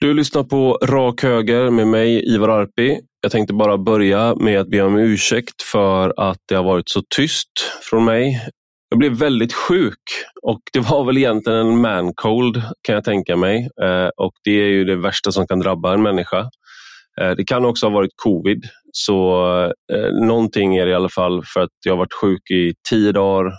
Du lyssnar på Rak Höger med mig, Ivar Arpi. Jag tänkte bara börja med att be om ursäkt för att det har varit så tyst från mig. Jag blev väldigt sjuk och det var väl egentligen en mancold kan jag tänka mig. Eh, och Det är ju det värsta som kan drabba en människa. Eh, det kan också ha varit covid, så eh, någonting är det i alla fall för att jag har varit sjuk i tio dagar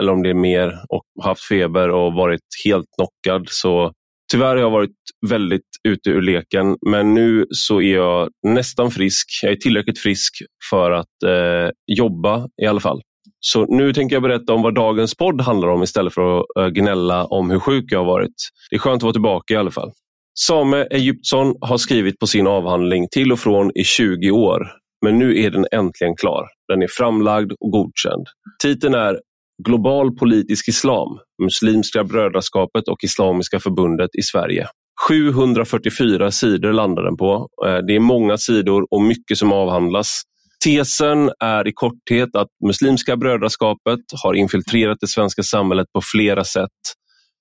eller om det är mer och haft feber och varit helt knockad. Så Tyvärr har jag varit väldigt ute ur leken, men nu så är jag nästan frisk. Jag är tillräckligt frisk för att eh, jobba i alla fall. Så nu tänker jag berätta om vad dagens podd handlar om istället för att eh, gnälla om hur sjuk jag har varit. Det är skönt att vara tillbaka i alla fall. Same Egyptsson har skrivit på sin avhandling till och från i 20 år, men nu är den äntligen klar. Den är framlagd och godkänd. Titeln är Global politisk islam, Muslimska brödraskapet och Islamiska förbundet i Sverige. 744 sidor landar den på. Eh, det är många sidor och mycket som avhandlas. Tesen är i korthet att Muslimska brödraskapet har infiltrerat det svenska samhället på flera sätt.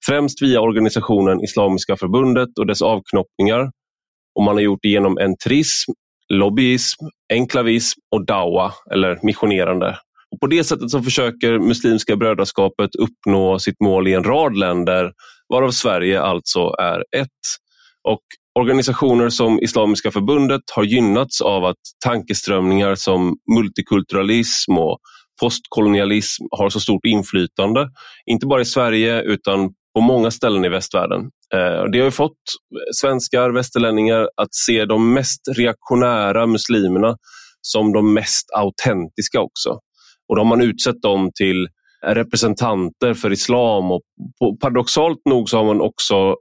Främst via organisationen Islamiska förbundet och dess avknoppningar. Och man har gjort det genom entrism, lobbyism, enklavism och dawa, eller missionerande. Och på det sättet så försöker Muslimska brödraskapet uppnå sitt mål i en rad länder, varav Sverige alltså är ett. Och Organisationer som Islamiska förbundet har gynnats av att tankeströmningar som multikulturalism och postkolonialism har så stort inflytande. Inte bara i Sverige utan på många ställen i västvärlden. Eh, det har fått svenskar, västerlänningar att se de mest reaktionära muslimerna som de mest autentiska också. Och då har man utsett dem till representanter för islam och paradoxalt nog så har man också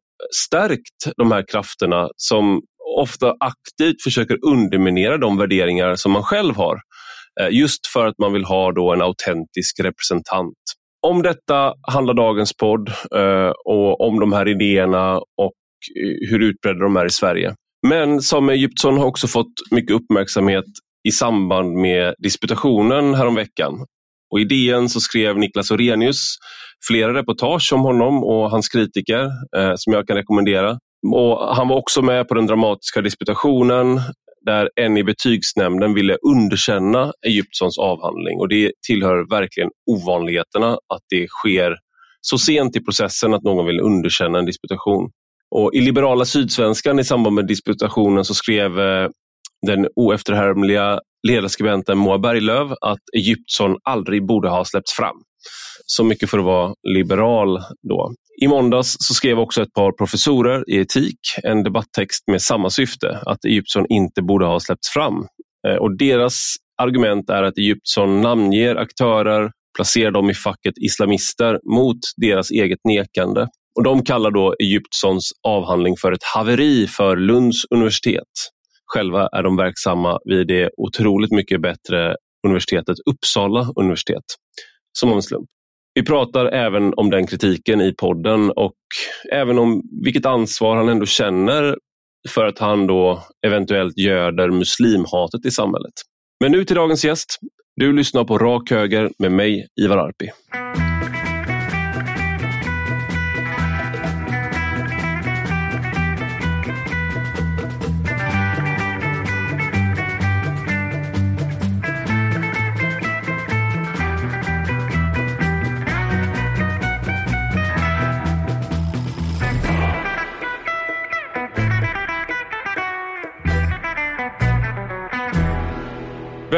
stärkt de här krafterna som ofta aktivt försöker underminera de värderingar som man själv har. Eh, just för att man vill ha då en autentisk representant. Om detta handlar dagens podd eh, och om de här idéerna och eh, hur utbredda de är i Sverige. Men som Egyptson har också fått mycket uppmärksamhet i samband med disputationen häromveckan. Och I DN så skrev Niklas Orenius flera reportage om honom och hans kritiker eh, som jag kan rekommendera. Och han var också med på den dramatiska disputationen där en i betygsnämnden ville underkänna Egyptssons avhandling och det tillhör verkligen ovanligheterna att det sker så sent i processen att någon vill underkänna en disputation. Och I liberala Sydsvenskan i samband med disputationen så skrev eh, den oefterhärmliga ledarskribenten Moa Berglöf att Egyptson aldrig borde ha släppts fram. Så mycket för att vara liberal då. I måndags så skrev också ett par professorer i etik en debatttext med samma syfte, att Egyptson inte borde ha släppts fram. Eh, och deras argument är att Egyptson namnger aktörer, placerar dem i facket islamister mot deras eget nekande. Och De kallar då Egyptsons avhandling för ett haveri för Lunds universitet. Själva är de verksamma vid det otroligt mycket bättre universitetet Uppsala universitet, som av en slump. Vi pratar även om den kritiken i podden och även om vilket ansvar han ändå känner för att han då eventuellt göder muslimhatet i samhället. Men nu till dagens gäst. Du lyssnar på Rak Höger med mig, Ivar Arpi.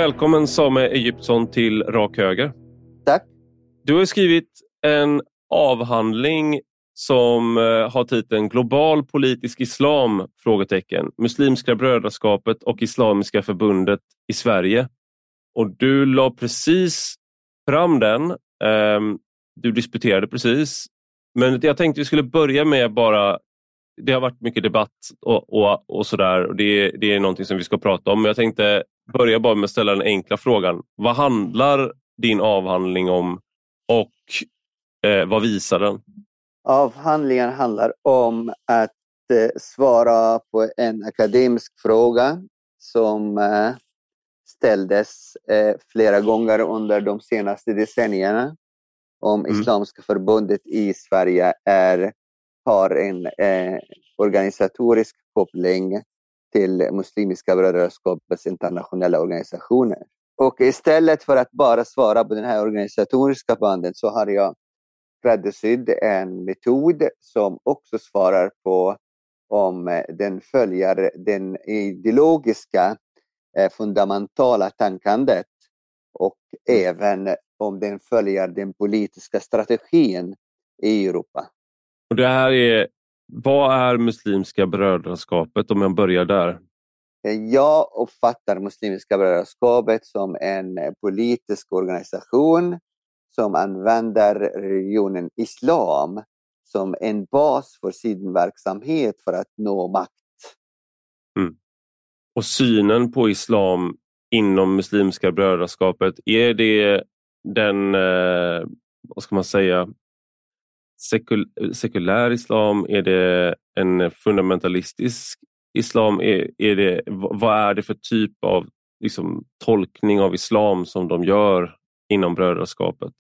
Välkommen Same Egyptsson till Rak Höger. Tack. Du har skrivit en avhandling som eh, har titeln Global politisk islam? frågetecken Muslimska brödraskapet och Islamiska förbundet i Sverige. Och Du la precis fram den. Ehm, du disputerade precis. Men jag tänkte vi skulle börja med bara det har varit mycket debatt och, och, och sådär. Och det, det är någonting som vi ska prata om. Men jag tänkte börja bara med att ställa den enkla frågan. Vad handlar din avhandling om och eh, vad visar den? Avhandlingen handlar om att eh, svara på en akademisk fråga som eh, ställdes eh, flera gånger under de senaste decennierna. Om mm. Islamiska förbundet i Sverige är har en eh, organisatorisk koppling till Muslimska brödraskapets internationella organisationer. Och istället för att bara svara på den här organisatoriska banden så har jag skräddarsydd en metod som också svarar på om den följer den ideologiska eh, fundamentala tankandet och mm. även om den följer den politiska strategin i Europa. Och det här är, vad är Muslimska brödraskapet om jag börjar där? Jag uppfattar Muslimska brödraskapet som en politisk organisation som använder religionen islam som en bas för sin verksamhet för att nå makt. Mm. Och synen på islam inom Muslimska brödraskapet, är det den, eh, vad ska man säga, sekul sekulär islam? Är det en fundamentalistisk islam? Är, är det, vad är det för typ av liksom, tolkning av islam som de gör inom brödraskapet?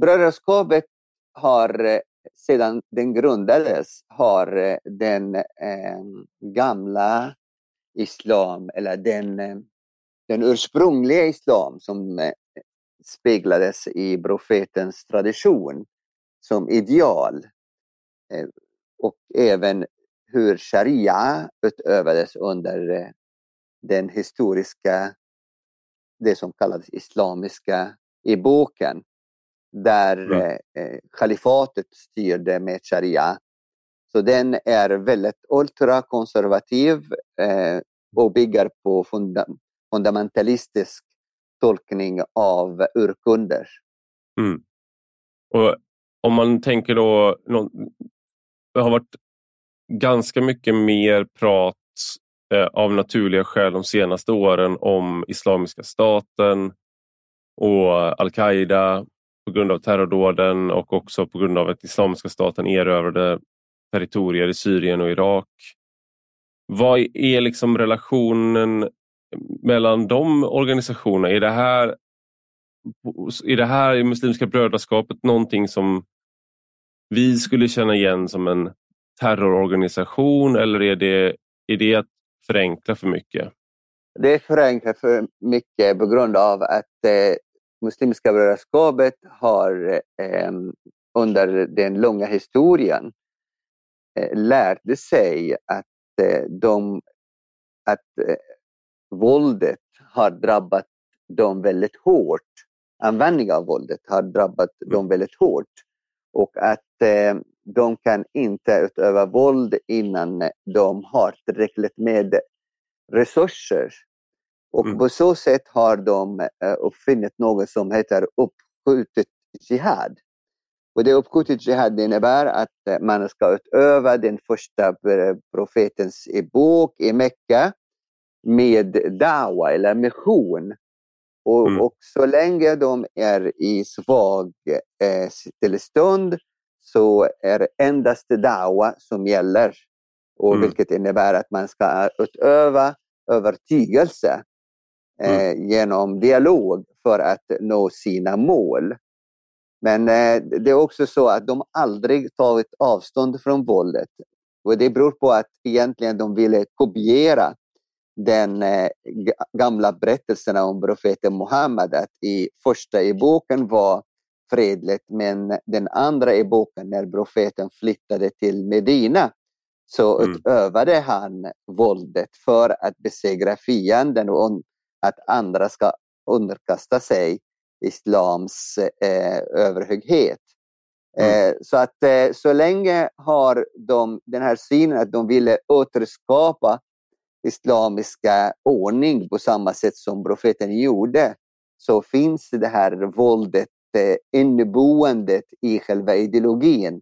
Brödraskapet har eh, sedan den grundades har eh, den eh, gamla islam eller den, eh, den ursprungliga islam som speglades i profetens tradition som ideal eh, och även hur sharia utövades under den historiska, det som kallades islamiska epoken där mm. eh, kalifatet styrde med sharia. Så den är väldigt ultrakonservativ eh, och bygger på funda fundamentalistisk tolkning av urkunder. Mm. Och om man tänker då, det har varit ganska mycket mer prat eh, av naturliga skäl de senaste åren om Islamiska staten och Al-Qaida på grund av terrordåden och också på grund av att Islamiska staten erövrade territorier i Syrien och Irak. Vad är liksom relationen mellan de organisationerna? Är det här, är det här i Muslimska brödraskapet någonting som vi skulle känna igen som en terrororganisation eller är det, är det att förenkla för mycket? Det är förenkla för mycket på grund av att eh, Muslimska brödraskapet har eh, under den långa historien eh, lärde sig att, eh, de, att eh, våldet har drabbat dem väldigt hårt. Användning av våldet har drabbat mm. dem väldigt hårt. Och att eh, de kan inte utöva våld innan de har tillräckligt med resurser och mm. på så sätt har de eh, uppfunnit något som heter uppskjutet jihad. Och det uppskjutet jihad innebär att eh, man ska utöva den första profetens epok i Mecka med dawa eller mission. Och, mm. och, så länge de är i svag eh, tillstånd så är endast dawa som gäller. Och mm. Vilket innebär att man ska utöva övertygelse mm. Eh, genom dialog för att nå sina mål. Men eh, det är också så att de aldrig tagit avstånd från våldet. Och det beror på att egentligen de ville kopiera den eh, gamla berättelserna om profeten Muhammed. Att i första i boken var fredligt men den andra i boken när profeten flyttade till Medina så mm. utövade han våldet för att besegra fienden och att andra ska underkasta sig islams eh, överhöghet. Mm. Eh, så att eh, så länge har de den här synen att de ville återskapa islamiska ordning på samma sätt som profeten gjorde så finns det här våldet eh, inneboendet i själva ideologin.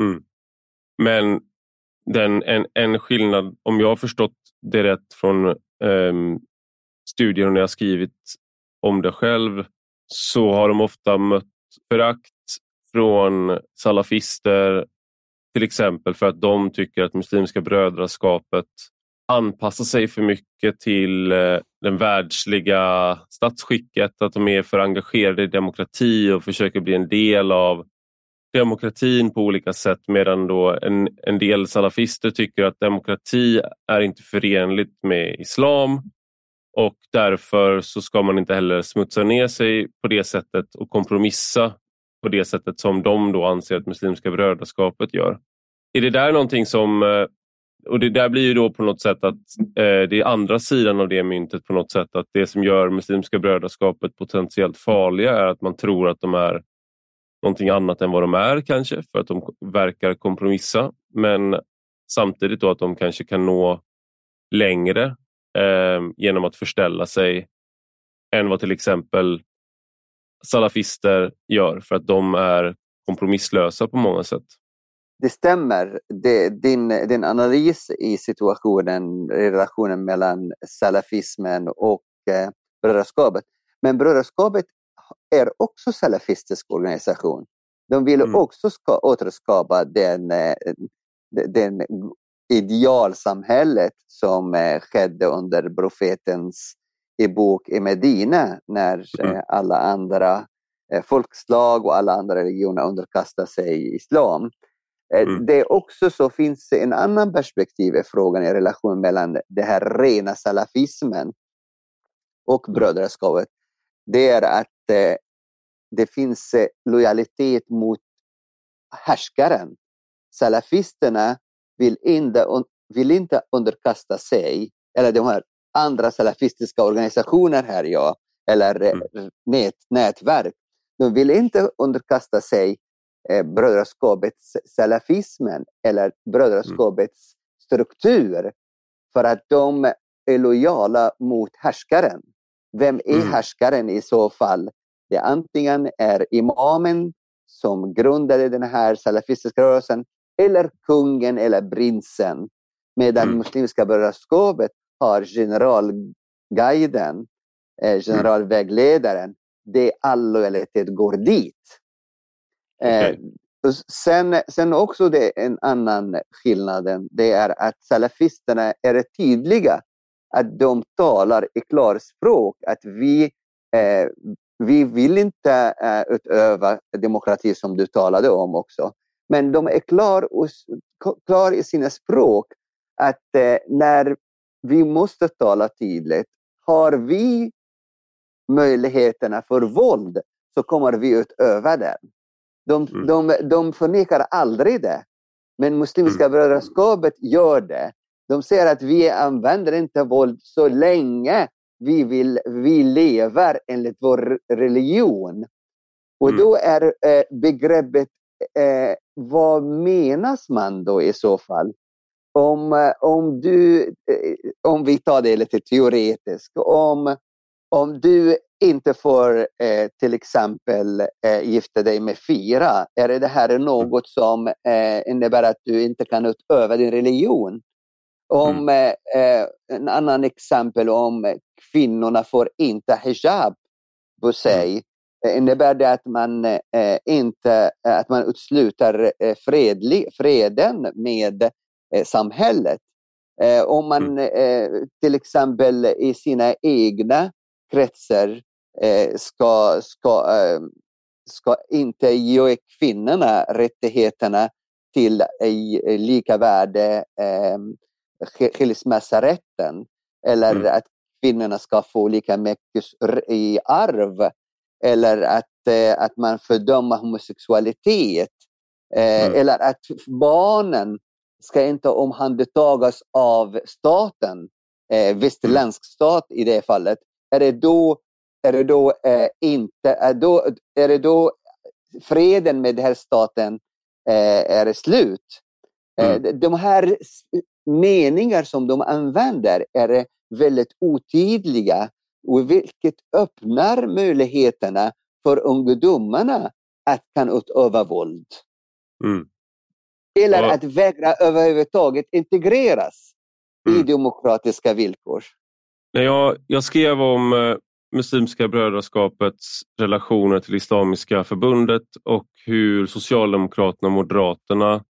Mm. Men den, en, en skillnad, om jag har förstått det rätt från ehm, um, studier när jag skrivit om det själv så har de ofta mött förakt från salafister till exempel för att de tycker att Muslimska brödraskapet anpassar sig för mycket till eh, den världsliga statsskicket, att de är för engagerade i demokrati och försöker bli en del av demokratin på olika sätt medan då en, en del salafister tycker att demokrati är inte förenligt med islam och därför så ska man inte heller smutsa ner sig på det sättet och kompromissa på det sättet som de då anser att Muslimska brödraskapet gör. Är det där någonting som eh, och det där blir ju då på något sätt att eh, det är andra sidan av det myntet på något sätt att det som gör Muslimska brödraskapet potentiellt farliga är att man tror att de är någonting annat än vad de är kanske för att de verkar kompromissa men samtidigt då att de kanske kan nå längre eh, genom att förställa sig än vad till exempel salafister gör för att de är kompromisslösa på många sätt det stämmer, det, din, din analys i situationen, relationen mellan salafismen och eh, brödraskapet. Men brödraskapet är också salafistisk organisation. De vill mm. också ska, återskapa den, eh, den idealsamhället som eh, skedde under profetens epok i Medina när mm. Eh, alla andra eh, folkslag och alla andra religioner underkastade sig islam. Eh, mm. Det är också så finns en annan perspektiv i frågan i relation mellan det här rena salafismen och mm. brödraskapet. Det är att eh, det finns eh, lojalitet mot härskaren. Salafisterna vill inte, vill inte underkasta sig, eller de här andra salafistiska organisationer här, ja, eller mm. nät, nätverk. De vill inte underkasta sig eh, brödraskapets salafismen eller brödraskapets mm. struktur för att de är lojala mot härskaren. Vem är mm. härskaren i så fall? Det antingen är imamen som grundade den här salafistiska rörelsen eller kungen eller prinsen. Medan mm. Muslimska brödraskapet har generalguiden, eh, mm. generalvägledaren. Det all lojalitet går dit. Okay. Eh, sen, sen också det en annan skillnad, det är att salafisterna är tydliga att de talar i klarspråk att vi, eh, vi vill inte eh, utöva demokrati som du talade om också. Men de är klar, och, klar i sina språk att eh, när vi måste tala tydligt, har vi möjligheterna för våld så kommer vi utöva den. De, mm. de, de förnekar aldrig det. Men Muslimska mm. brödraskapet gör det. De säger att vi använder inte våld så länge vi, vill, vi lever enligt vår religion. Och mm. då är eh, begreppet, eh, vad menas man då i så fall? Om, eh, om, du, eh, om vi tar det lite teoretiskt, om, om du inte får eh, till exempel eh, gifta dig med fyra, är det här mm. något som eh, innebär att du inte kan utöva din religion? Om mm. Eh, eh, en annan exempel om kvinnorna får inte hijab på mm. sig, mm. innebär det att man inte att man utsluter fredlig, freden med samhället? om man mm. till exempel i sina egna kretsar eh, ska, ska, eh, ska inte ge kvinnorna rättigheterna till eh, lika värde eh, skilsmässorätten eller mm. att kvinnorna ska få lika mycket i arv. Eller att, att man fördömer homosexualitet. Mm. eller att barnen ska inte omhändertagas av staten, eh, västerländsk stat i det fallet, är det då är det då eh, inte, är, då, är det då freden med den här staten eh, är slut? Eh, mm. De här meningar som de använder är väldigt otydliga och vilket öppnar möjligheterna för ungdomarna att kan utöva våld. Mm. Eller och... att vägra överhuvudtaget integreras mm. i demokratiska villkor. När jag, jag skrev om eh, Muslimska brödraskapets relationer till Islamiska förbundet och hur Socialdemokraterna och Moderaterna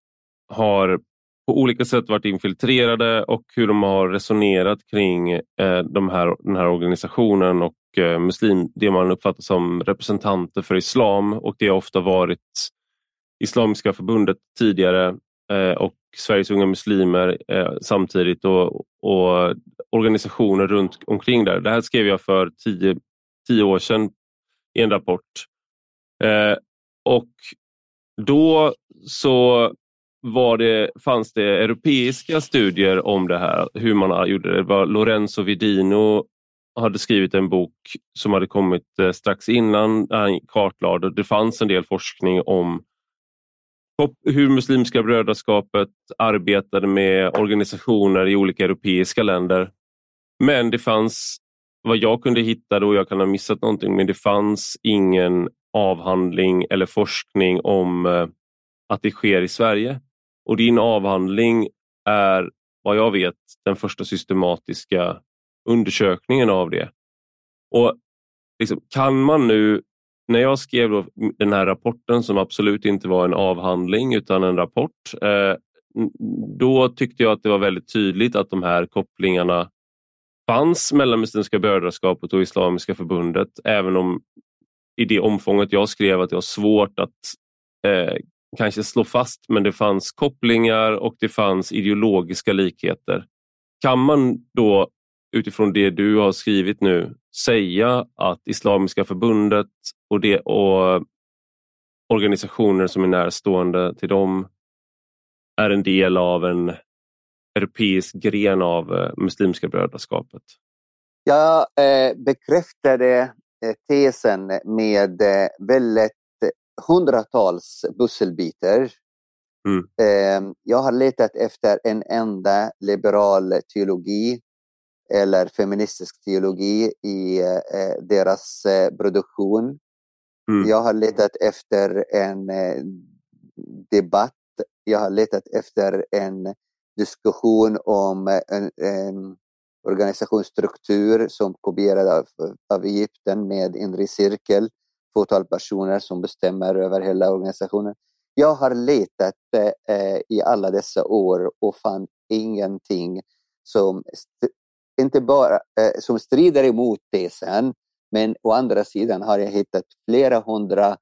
har på olika sätt varit infiltrerade och hur de har resonerat kring eh, de här, den här organisationen och eh, muslim, det man uppfattar som representanter för islam och det har ofta varit Islamiska förbundet tidigare eh, och Sveriges unga muslimer eh, samtidigt och, och, organisationer runt omkring där. Det här skrev jag för tio, tio år sedan i en rapport. Eh, och då så var det, fanns det europeiska studier om det här, hur man gjorde det. det var Lorenzo Vidino hade skrivit en bok som hade kommit eh, strax innan han kartlade. Det fanns en del forskning om hur Muslimska brödraskapet arbetade med organisationer i olika europeiska länder. Men det fanns, vad jag kunde hitta, då jag kan ha missat någonting, men det fanns ingen avhandling eller forskning om eh, att det sker i Sverige. Och din avhandling är, vad jag vet, den första systematiska undersökningen av det. Och liksom, Kan man nu, när jag skrev den här rapporten som absolut inte var en avhandling utan en rapport, eh, då tyckte jag att det var väldigt tydligt att de här kopplingarna fanns mellan Muslimska brödraskapet och Islamiska förbundet, även om i det omfånget jag skrev att det var svårt att eh, kanske slå fast, men det fanns kopplingar och det fanns ideologiska likheter. Kan man då utifrån det du har skrivit nu säga att Islamiska förbundet och, det, och organisationer som är närstående till dem är en del av en europeisk gren av eh, Muslimska brödraskapet? Jag eh, bekräftade eh, tesen med eh, väldigt hundratals pusselbitar. Mm. Eh, jag har letat efter en enda liberal teologi eller feministisk teologi i deras produktion. Mm. Jag har letat efter en eh, debatt, jag har letat efter en diskussion om eh, en, en organisationsstruktur som kopierad av, av Egypten med inre cirkel, fåtal personer som bestämmer över hela organisationen. Jag har letat eh, eh i alla dessa år och fann ingenting som inte bara eh, som strider emot tesen, men å andra sidan har jag hittat flera hundra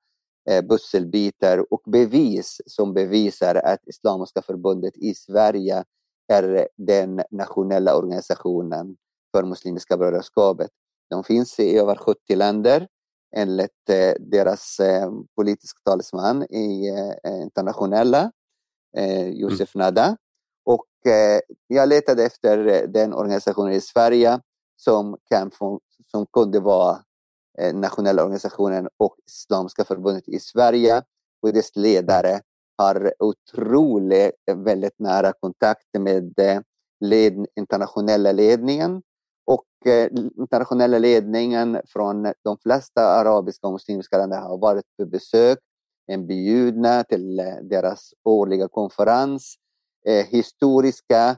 eh, pusselbitar och bevis som bevisar att Islamiska förbundet i Sverige är den nationella organisationen för Muslimska brödraskapet. De finns i över 70 länder enligt eh, deras eh, politiska talesman i eh, internationella, eh, Josef mm. Nada. Och eh, jag letade efter eh, den organisationen i Sverige som, kan få, som kunde vara eh, nationella organisationen och Islamiska förbundet i Sverige. Och dess ledare har otroligt eh, väldigt nära kontakt med eh, led, internationella ledningen och internationella ledningen från de flesta arabiska och muslimska länder har varit på besök, inbjudna till deras årliga konferens eh, historiska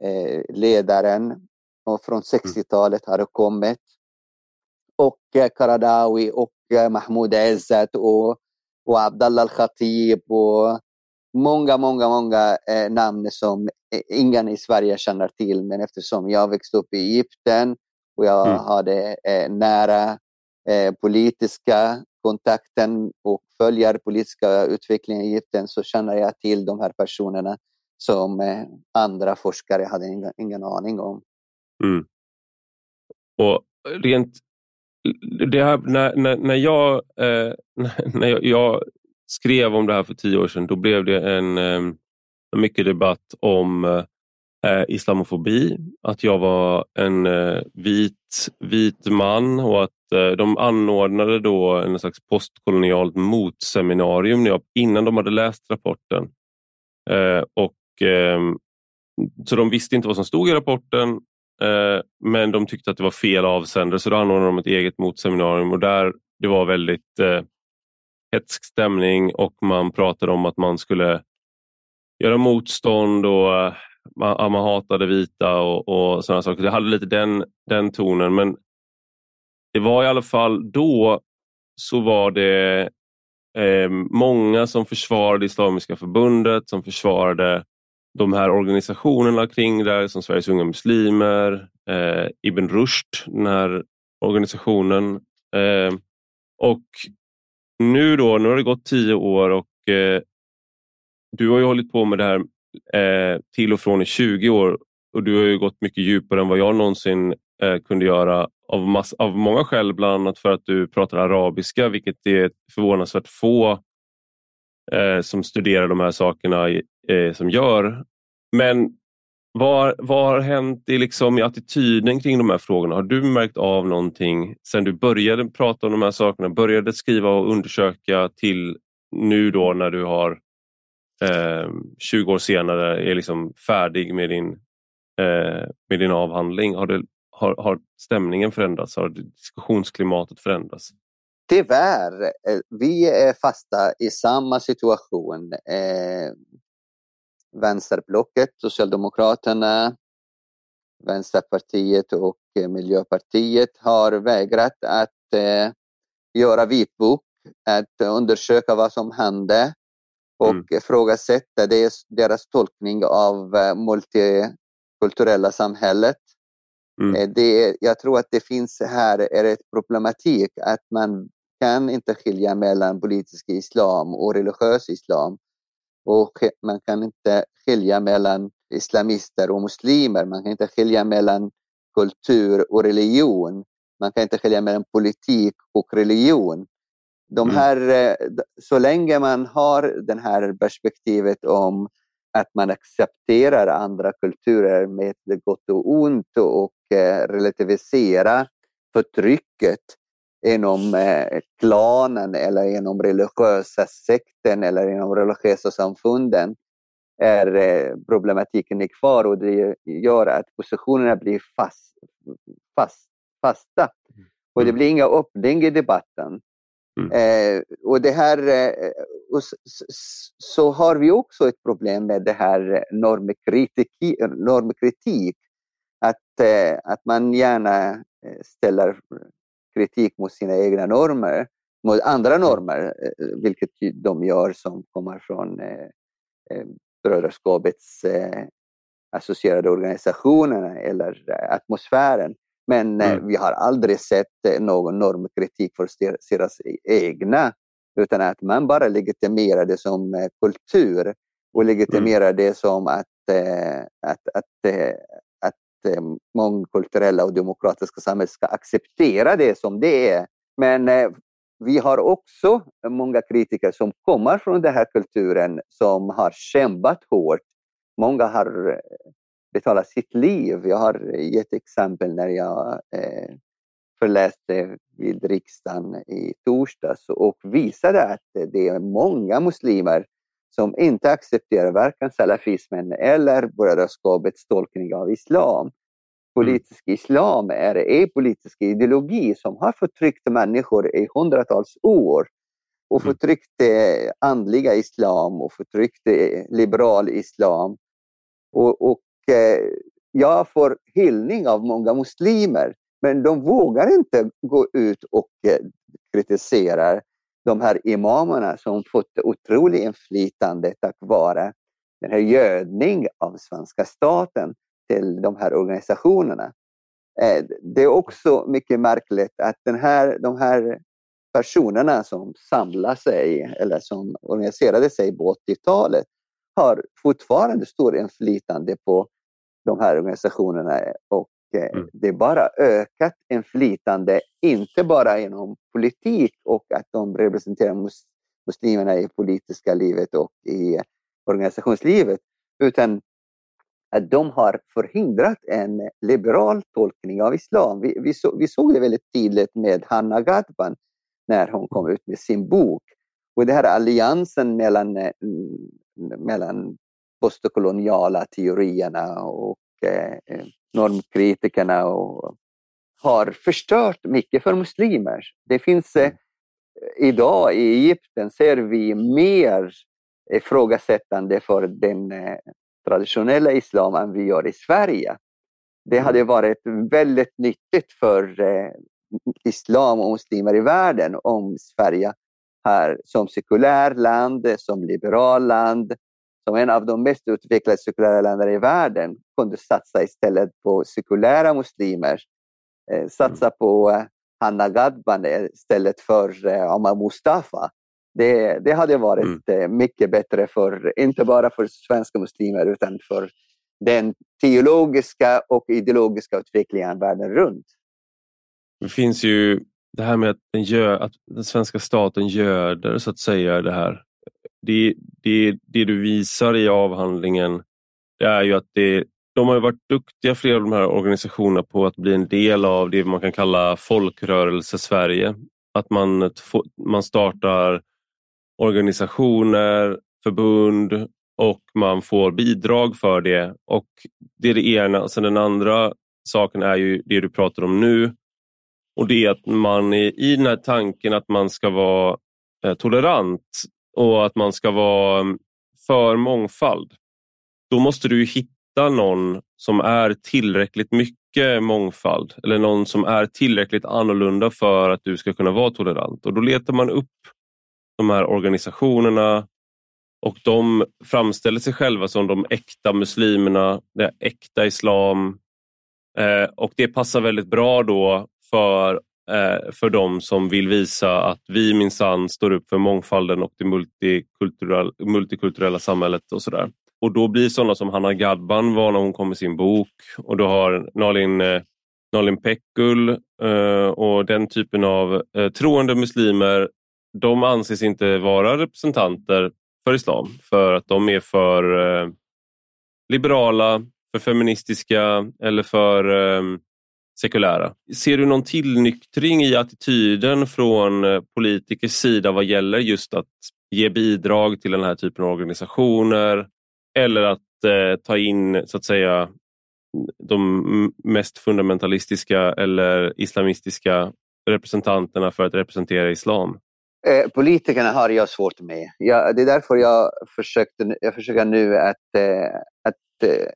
eh, ledaren och från 60-talet mm. har det kommit. Och eh, Karadawi och eh, Mahmoud Ezzat och, och Abdallah al-Khatib och många, många, många eh, namn som ingen i Sverige känner till. Men eftersom jag växte upp i Egypten och jag mm. hade eh, nära eh, politiska kontakten och följer politiska utvecklingen i Egypten så känner jag till de här personerna som eh, andra forskare hade ingen, ingen aning om. Mm. Och rent det här, när, när, när, jag, eh, när jag, jag, skrev om det här för tio år sedan, då blev det en, eh, mycket debatt om eh, eh, islamofobi. Att jag var en eh, vit, vit man och att eh, de anordnade då en slags postkolonialt motseminarium innan de hade läst rapporten. Eh, och ehm, så de visste inte vad som stod i rapporten Eh, men de tyckte att det var fel avsändare så då anordnade de ett eget motseminarium och där det var väldigt eh, hetsk stämning och man pratade om att man skulle göra motstånd och eh, man, man hatade vita och, och sådana saker. Det hade lite den, den tonen men det var i alla fall då så var det eh, många som försvarade Islamiska förbundet, som försvarade de här organisationerna kring det som Sveriges unga muslimer, eh, Ibn Rushd, den här organisationen. Eh, och nu då, nu har det gått tio år och eh, du har ju hållit på med det här eh, till och från i 20 år och du har ju gått mycket djupare än vad jag någonsin eh, kunde göra av, mass, av många skäl, bland annat för att du pratar arabiska, vilket är förvånansvärt få eh, som studerar de här sakerna eh, som gör. Men vad, vad har hänt i, liksom, i attityden kring de här frågorna? Har du märkt av någonting sen du började prata om de här sakerna, började skriva och undersöka till nu då när du har eh, 20 år senare är liksom färdig med din, eh, med din avhandling? Har, det, har, har stämningen förändrats? Har diskussionsklimatet förändrats? Tyvärr, eh, vi är fasta i samma situation. Eh, vänsterblocket, Socialdemokraterna, Vänsterpartiet och eh, Miljöpartiet har vägrat att eh, göra vitbok, att undersöka vad som hände och mm. ifrågasätta deras, tolkning av eh, multikulturella samhället. Mm. Eh, det, jag tror att det finns här är ett problematik att man kan inte skilja mellan politisk islam och religiös islam. Och man kan inte skilja mellan islamister och muslimer. Man kan inte skilja mellan kultur och religion. Man kan inte skilja mellan politik och religion. De mm. här, mm. Så länge man har det här perspektivet om att man accepterar andra kulturer med gott och ont och eh, relativisera förtrycket inom eh, klanen eller inom religiösa sekten eller inom religiösa samfunden är eh, problematiken är kvar och det gör att positionerna blir fast, fast, fasta. Mm. Och det blir inga öppning i debatten. Mm. Eh, och det här, eh, och så, så, har vi också ett problem med det här normkritik, normkritik att, eh, att man gärna eh, ställer kritik mot sina egna normer, mot andra mm. normer, eh, vilket de gör som kommer från eh, eh, brödraskapets associerade organisationerna eller atmosfären. Men mm. vi har aldrig sett någon normkritik för deras egna, utan att man bara legitimerar det som kultur och legitimerar mm. det som att, att, att, Eh, Eh, mångkulturella och demokratiska samhället ska acceptera det som det är. Men eh, vi har också många kritiker som kommer från den här kulturen som har kämpat hårt. Många har eh, betalat sitt liv. Jag har gett exempel när jag eh, förläste vid riksdagen i torsdags och visade att det är många muslimer som inte accepterar varken salafismen eller brödraskapets tolkning av islam. Politisk mm. islam är en politisk ideologi som har förtryckt människor i hundratals år och mm. förtryckt andliga islam och förtryckt liberal islam. Och, och eh, jag får hyllning av många muslimer, men de vågar inte gå ut och eh, kritisera de här imamerna som fått otroligt inflytande tack vare den här gödning av svenska staten till de här organisationerna. Eh, det är också mycket märkligt att den här, de här personerna som samlar sig eller som organiserade sig på 80-talet har fortfarande stor inflytande på de här organisationerna och mm. Det är bara ökat inflytande, inte bara inom politik och att de representerar mus muslimerna i politiska livet och i organisationslivet, utan att de har förhindrat en liberal tolkning av islam. Vi, vi, så, vi såg det väldigt tydligt med Hanna Gadban när hon kom ut med sin bok. Och den här alliansen mellan, eh, mellan postkoloniala teorierna och normkritikerna och har förstört mycket för muslimer. Det finns eh, idag i Egypten ser vi mer ifrågasättande för den eh, traditionella islam än vi gör i Sverige. Det hade mm. varit väldigt nyttigt för eh, islam och muslimer i världen om Sverige här som sekulär land, som liberal land, som en av de mest utvecklade sekulära länderna i världen kunde satsa istället på sekulära muslimer. Eh, satsa på eh, Hanna Gadban istället för eh, Omar Mustafa. Det, det hade varit mm. mycket bättre för, inte bara för svenska muslimer utan för den teologiska och ideologiska utvecklingen världen runt. Det finns ju det här med att den, gör, att den svenska staten göder så att säga det här. Det, det, det du visar i avhandlingen det är ju att det, de har varit duktiga, flera av de här organisationerna, på att bli en del av det man kan kalla folkrörelse-Sverige. Att man, man startar organisationer, förbund och man får bidrag för det. Och Det är det ena. Sen den andra saken är ju det du pratar om nu. Och Det är att man är i den här tanken att man ska vara eh, tolerant och att man ska vara mm, för mångfald. Då måste du hitta någon som är tillräckligt mycket mångfald eller någon som är tillräckligt annorlunda för att du ska kunna vara tolerant. Och Då letar man upp de här organisationerna och de framställer sig själva som de äkta muslimerna, det äkta islam. Eh, och det passar väldigt bra då för, Eh, för de som vill visa att vi minsann står upp för mångfalden och det multikulturella, multikulturella samhället och sådär. Och då blir sådana som Hanna Gadban var när hon kom med sin bok och du har Nalin, eh, Nalin Pekgul eh, och den typen av troende muslimer de anses inte vara representanter för islam för att de är för liberala, för feministiska eller för sekulära. Ser du någon tillnyktring i attityden från eh, politikers sida vad gäller just att ge bidrag till den här typen av organisationer eller att eh, ta in så att säga de mest fundamentalistiska eller islamistiska representanterna för att representera islam? Eh, politikerna har jag svårt med. Jag, det är därför jag, försökte, jag försöker nu att, eh, att, eh,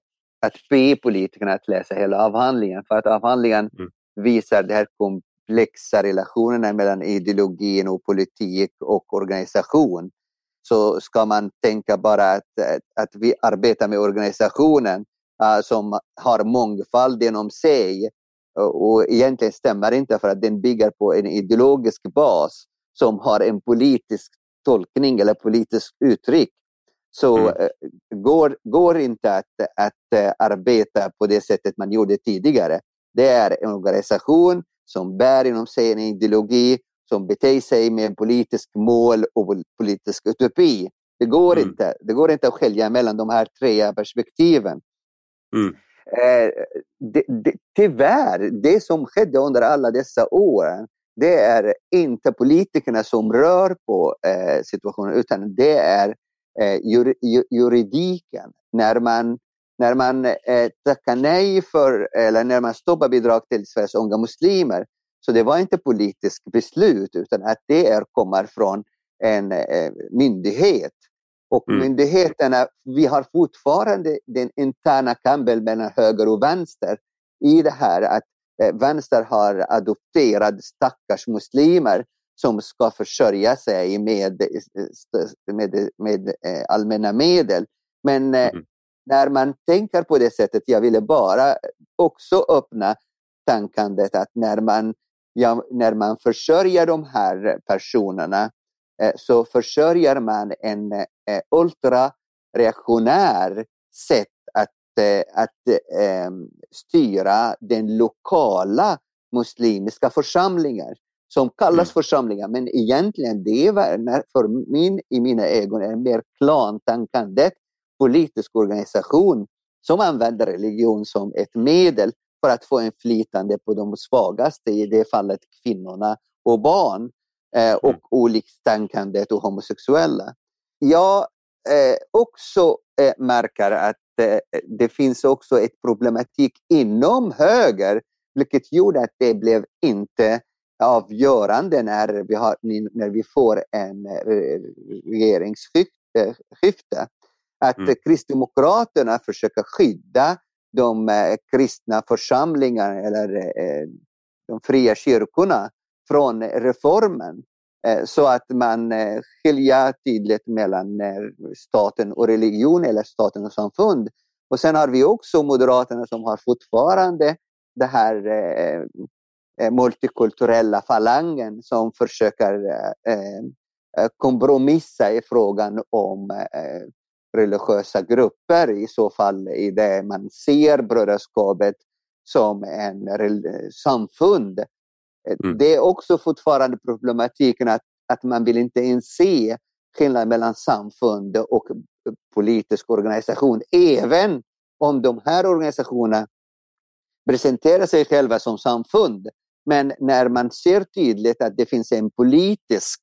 att be politikerna att läsa hela avhandlingen. För att avhandlingen mm. visar de här komplexa relationerna mellan ideologin och politik och organisation. Så ska man tänka bara att, att vi arbetar med organisationen uh, som har mångfald inom sig. Och egentligen stämmer inte för att den bygger på en ideologisk bas som har en politisk tolkning eller politisk uttryck så mm. Eh, går, går inte att, att eh, arbeta på det sättet man gjorde tidigare. Det är en organisation som bär inom sig en ideologi som beter sig med politisk mål och politisk utopi. Det går, mm. inte, det går inte att skilja mellan de här tre perspektiven. Mm. Eh, det, det, tyvärr, det som skedde under alla dessa år det är inte politikerna som rör på eh, situationen utan det är jur, juridiken. När man, när man eh, tackar nej för, eller när man stoppar bidrag till Sveriges unga muslimer, så det var inte politiskt beslut utan att det är, kommer från en eh, myndighet. Och mm. myndigheterna, vi har fortfarande den interna kampen mellan höger och vänster i det här att Eh, vänster har adopterat stackars muslimer som ska försörja sig med, eh, med, med eh, allmänna medel. Men mm. när man tänker på det sättet, jag ville bara också öppna tankandet att när man, ja, när man försörjer de här personerna så försörjer man en ultrareaktionär sätt Eh, att eh, styra den lokala muslimska församlingar som kallas mm. församlingar, men egentligen det är för min, i mina ögon en mer klantankande politisk organisation som använder religion som ett medel för att få inflytande på de svagaste, i det fallet kvinnorna och barn eh, och mm. olikstänkandet och homosexuella. Jag eh, också eh, märker att Eh, det finns också ett problematik inom höger, vilket gjorde att det blev inte avgörande när vi, har, när vi får en eh, regeringsskifte. Att mm. Kristdemokraterna försöker skydda de eh, kristna församlingarna eller de fria kyrkorna från reformen. Så att man skiljer tydligt mellan staten och religion eller staten och samfund. Och sen har vi också Moderaterna som har fortfarande det här eh, multikulturella falangen som försöker eh, kompromissa i frågan om religiösa grupper. I så fall i det man ser brödraskapet som en samfund. Mm. Det är också fortfarande problematiken att, att man vill inte ens se skillnad mellan samfund och politisk organisation. Även om de här organisationerna presenterar sig själva som samfund. Men när man ser tydligt att det finns en politisk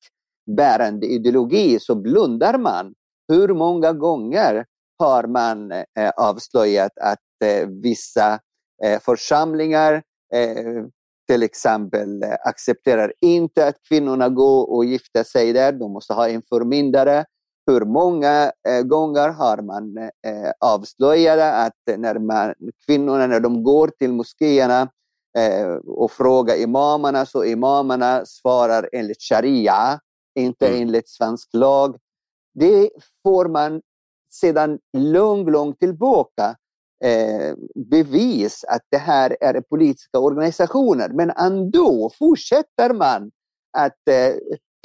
bärande ideologi så blundar man. Hur många gånger har man eh, avslöjat att eh, vissa eh, församlingar eh, till exempel eh, accepterar inte att kvinnorna går och gifter sig där. De måste ha en förmyndare. Hur många eh, gånger har man eh, avslöjat att när man, kvinnorna när de går till moskéerna och frågar imamerna så imamerna svarar enligt sharia, inte mm. enligt svensk lag. Det får man sedan lång, långt tillbaka eh, bevis att det här är politiska organisationer. Men ändå fortsätter man att eh,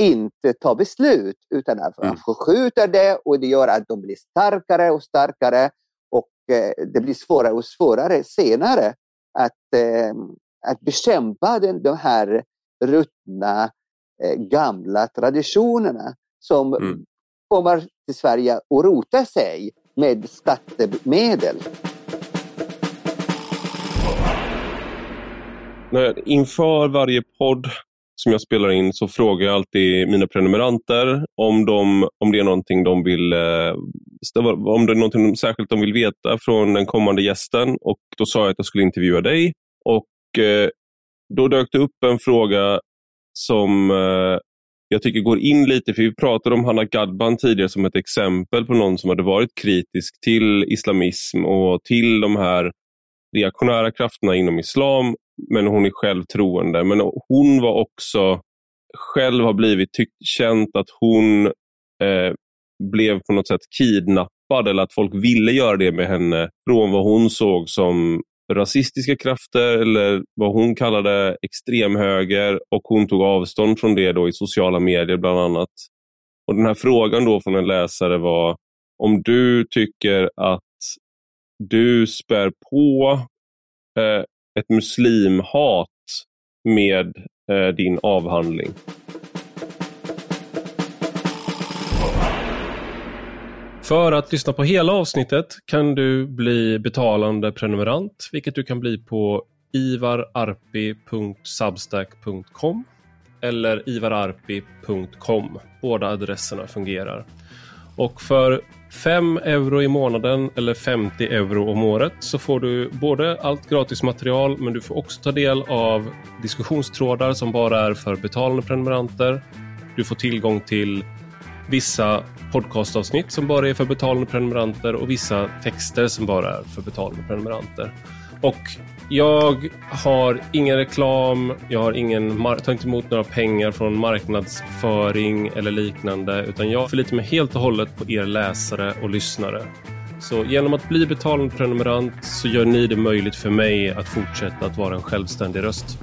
inte ta beslut utan att man mm. förskjuter det och det gör att de blir starkare och starkare och eh, det blir svårare och svårare senare att, eh, att bekämpa den, de här ruttna eh, gamla traditionerna som mm. kommer till Sverige och rotar sig med skattemedel. När, inför varje podd som jag spelar in så frågar jag alltid mina prenumeranter om, de, om det är någonting de vill eh, om det är någonting särskilt de vill veta från den kommande gästen. Och Då sa jag att jag skulle intervjua dig. Och Eh, då dök det upp en fråga som eh, jag tycker går in lite, för vi pratade om Hanna Gadban tidigare som ett exempel på någon som hade varit kritisk till islamism och till de här reaktionära krafterna inom islam men hon är själv troende. Men hon var också själv har blivit tyckt, känt att hon eh, blev på något sätt kidnappad eller att folk ville göra det med henne från vad hon såg som rasistiska krafter eller vad hon kallade extremhöger och hon tog avstånd från det då i sociala medier bland annat. Och Den här frågan då från en läsare var om du tycker att du spär på eh, ett muslimhat med eh, din avhandling? För att lyssna på hela avsnittet kan du bli betalande prenumerant, vilket du kan bli på ivararpi.substack.com eller ivararpi.com. Båda adresserna fungerar. Och för 5 euro i månaden eller 50 euro om året så får du både allt gratis material men du får också ta del av diskussionstrådar som bara är för betalande prenumeranter. Du får tillgång till vissa podcastavsnitt som bara är för betalande prenumeranter och vissa texter som bara är för betalande prenumeranter. Och jag har ingen reklam, jag har ingen, tar inte emot några pengar från marknadsföring eller liknande, utan jag förlitar mig helt och hållet på er läsare och lyssnare. Så genom att bli betalande prenumerant så gör ni det möjligt för mig att fortsätta att vara en självständig röst.